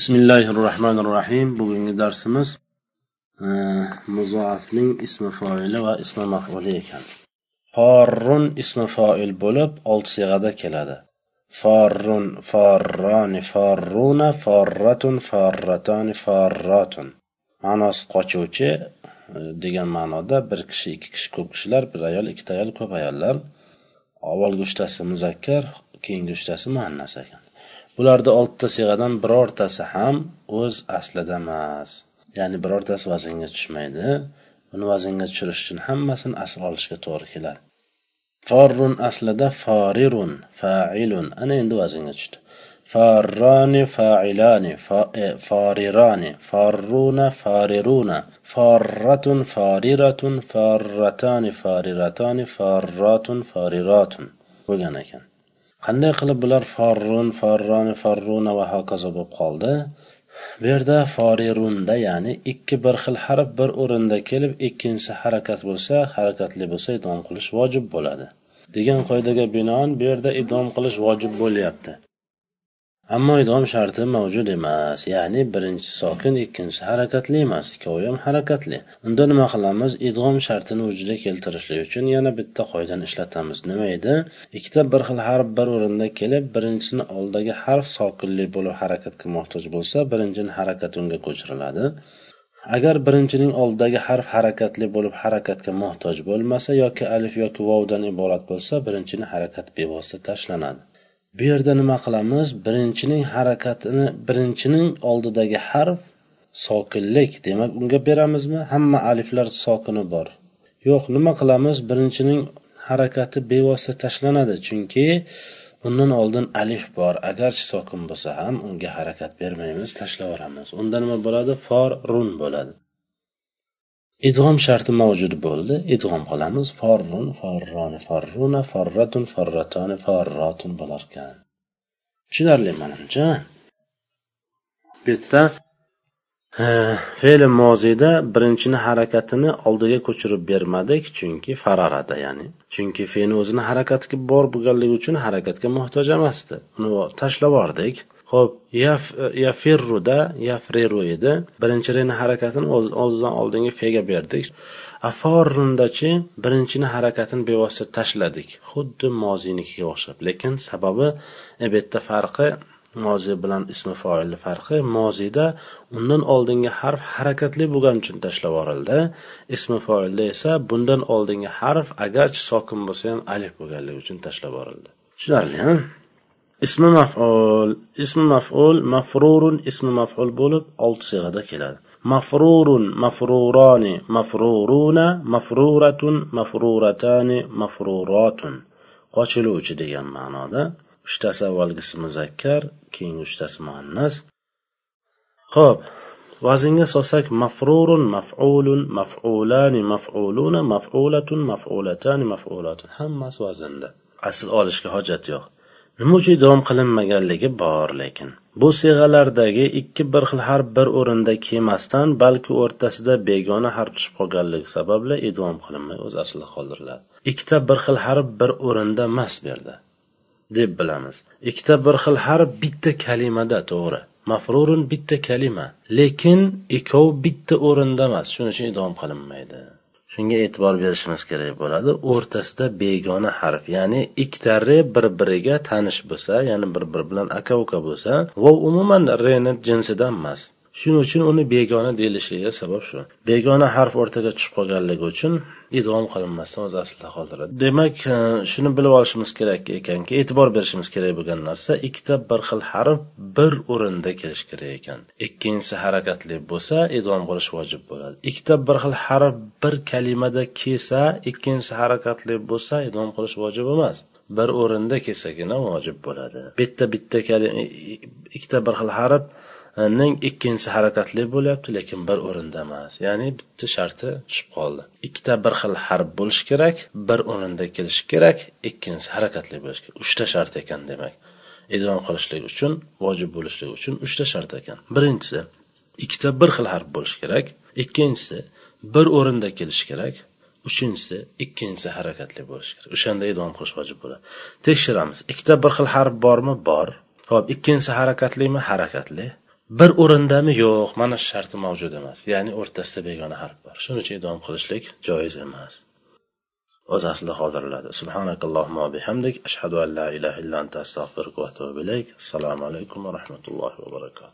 bismillahi rohmanir rohim bugungi darsimiz e, muzoafning ismi foili va ismi mafuli ekan. Forrun ismi foil bo'lib olti sig'ada keladi. Forrun forroni forruna forratun forratoni forratun. Ma'nosi qochuvchi e, degan ma'noda bir kishi ikki kishi ko'p kishilar bir ayol ikkita ayol ko'p ayollar. Avvalgi uchtasi muzakkar keyingi uchtasi muannas ekan. Bularda oltita siyg'adan birortasi ham o'z aslida emas. Ya'ni birortasi vaznga tushmaydi. Uni vaznga tushirish uchun hammasini asl olishga to'g'ri keladi. Forrun aslida forirun failun. Ana endi vaznga tushdi. Farroni failani forirani e, farruna fariruna. Farratun fariratun farratani fariratani farratun fariratun. Bo'lgan ekan. Qanday qilib bular forrun forroni forruna va hokazo bo'lib qoldi? Bu yerda forirunda ya'ni ikki bir xil harf bir o'rinda kelib ikkinchisi harakat bo'lsa harakatli bo'lsa idom qilish vojib bo'ladi. Degan qoidaga binoan bu yerda idom qilish vojib bo'lyapti. Ammo idom sharti mavjud emas. Ya'ni birinchisi sokin ikkinchisi harakatli emas. Ikkovi ham harakatli. Unda nima qilamiz? Idg'om shartini vujudga keltirishlik uchun yana bitta qoidani ishlatamiz. Nima edi? Ikkita bir xil harf bir o'rinda kelib birinchisini oldidagi harf sokinli bo'lib harakatga muhtoj bo'lsa birinchini harakati unga ko'chiriladi. Agar birinchining oldidagi harf harakatli bo'lib harakatga muhtoj bo'lmasa yoki alif yoki vovdan iborat bo'lsa birinchini harakat bevosita tashlanadi. Bu yerda nima qilamiz? Birinchining harakatini birinchining oldidagi harf sokinlik. Demak unga beramizmi? Hamma aliflar sokini bor. Yo'q nima qilamiz? Birinchining harakati bevosita tashlanadi chunki undan oldin alif bor. Agarchi sokin bo'lsa ham unga harakat bermaymiz tashlab yuboramiz unda nima bo'ladi? For run bo'ladi. Idg'om sharti mavjud bo'ldi. Idg'om qilamiz. Forrun forroni forruna forratun forratoni forrotun bo'larkan. Tushunarli manimcha. Bu yerda fe'li moziyda birinchini harakatini oldiga ko'chirib bermadik chunki fararada ya'ni. Chunki fe'lni o'zini harakatiga bor bo'lganligi uchun harakatga muhtoj emasdi. Uni tashlab yubordik ho'p yafirruda yafriru edi. Birinchi reni harakatini o'zidan oldingi fega berdik. Aforrundachi birinchini harakatini bevosita tashladik. Xuddi moziynikiga o'xshab lekin sababi e, bu yerda farqi mozi bilan ismi foilni farqi moziyda undan oldingi harf harakatli bo'lgani uchun tashlab yuborildi. Ismi foilda esa bundan oldingi harf agarchi sokin bo'lsa ham alif bo'lganligi uchun tashlab yuborildi. Tushunarli ismi maful ismi maful mafrurun ismi maful bo'lib olti sig'ada keladi. Mafrurun mafruroni mafruruna mafruratun mafruratani mafruratun. Qochiluvchi degan ma'noda uchtasi avvalgisi muzakkar keyingi uchtasi muannas. Ho'p vaznga solsak mafrurun maf'ulun maf'ulani maf'uluna maf'ulatun maf'ulatani maf'ulatun. Hammasi vaznda. Asl olishga hojat yo'q. Nima uchun davom qilinmaganligi bor lekin bu siyg'alardagi ikki bir xil harf bir o'rinda kelmasdan balki o'rtasida begona harf tushib qolganligi sababli idvom qilinmay o'z aslida qoldiriladi. Ikkita bir xil harf bir o'rinda emas bu yerda deb bilamiz. Ikkita bir xil harf bitta kalimada to'g'ri. Mafrurun bitta kalima lekin ikkov bitta o'rinda emas shuning uchun idom qilinmaydi. Shunga e'tibor berishimiz kerak bo'ladi. O'rtasida begona harf ya'ni ikkita ikkitari bir biriga tanish bo'lsa ya'ni bir biri bilan aka uka bo'lsa va umuman reni jinsidan emas. Shuning uchun uni begona deyilishiga sabab shu. Begona harf o'rtaga tushib qolganligi uchun idg'om qilinmasdan o'z aslida qoldiradi. Demak e, shuni bilib olishimiz kerak ekanki e'tibor berishimiz kerak bo'lgan narsa ikkita bir xil harf bir o'rinda kelishi kerak ekan. Ikkinchisi harakatli bo'lsa idg'om qilish vojib bo'ladi. Ikkita bir xil harf bir kalimada kelsa ikkinchisi harakatli bo'lsa idg'om qilish vojib emas. Bir o'rinda kelsagina vojib bo'ladi. Bitta bitta kalima ikkita bir xil harf ning ikkinchisi harakatli bo'lyapti lekin bir o'rinda emas. Ya'ni bitta sharti tushib qoldi. Ikkita bir xil harf bo'lishi kerak bir o'rinda kelishi kerak ikkinchisi harakatli bo'lishi kerak. Uchta shart ekan demak. Idrom qilishlik uchun vojib bo'lishligi uchun uchta shart ekan. Birinchisi ikkita bir xil harf bo'lishi kerak. Ikkinchisi bir o'rinda kelishi kerak. Uchinchisi ikkinchisi harakatli bo'lishi kerak. O'shanda idom qilish vojib bo'ladi. Tekshiramiz. Ikkita bir xil harf bormi? Bor. Ho'p ikkinchisi harakatlimi harakatli. Bir o'rindami? Yo'q mana shu sharti mavjud emas. Ya'ni o'rtasida begona harf bor. Shuning uchun idom qilishlik joiz emas. O'z aslida qoldiriladi. Subhanakallohumma bihamdik. Ashhadu an la ilaha illa anta astag'firuka va atubu ilayk. Assalomu alaykum va rahmatullohi va barakatuh.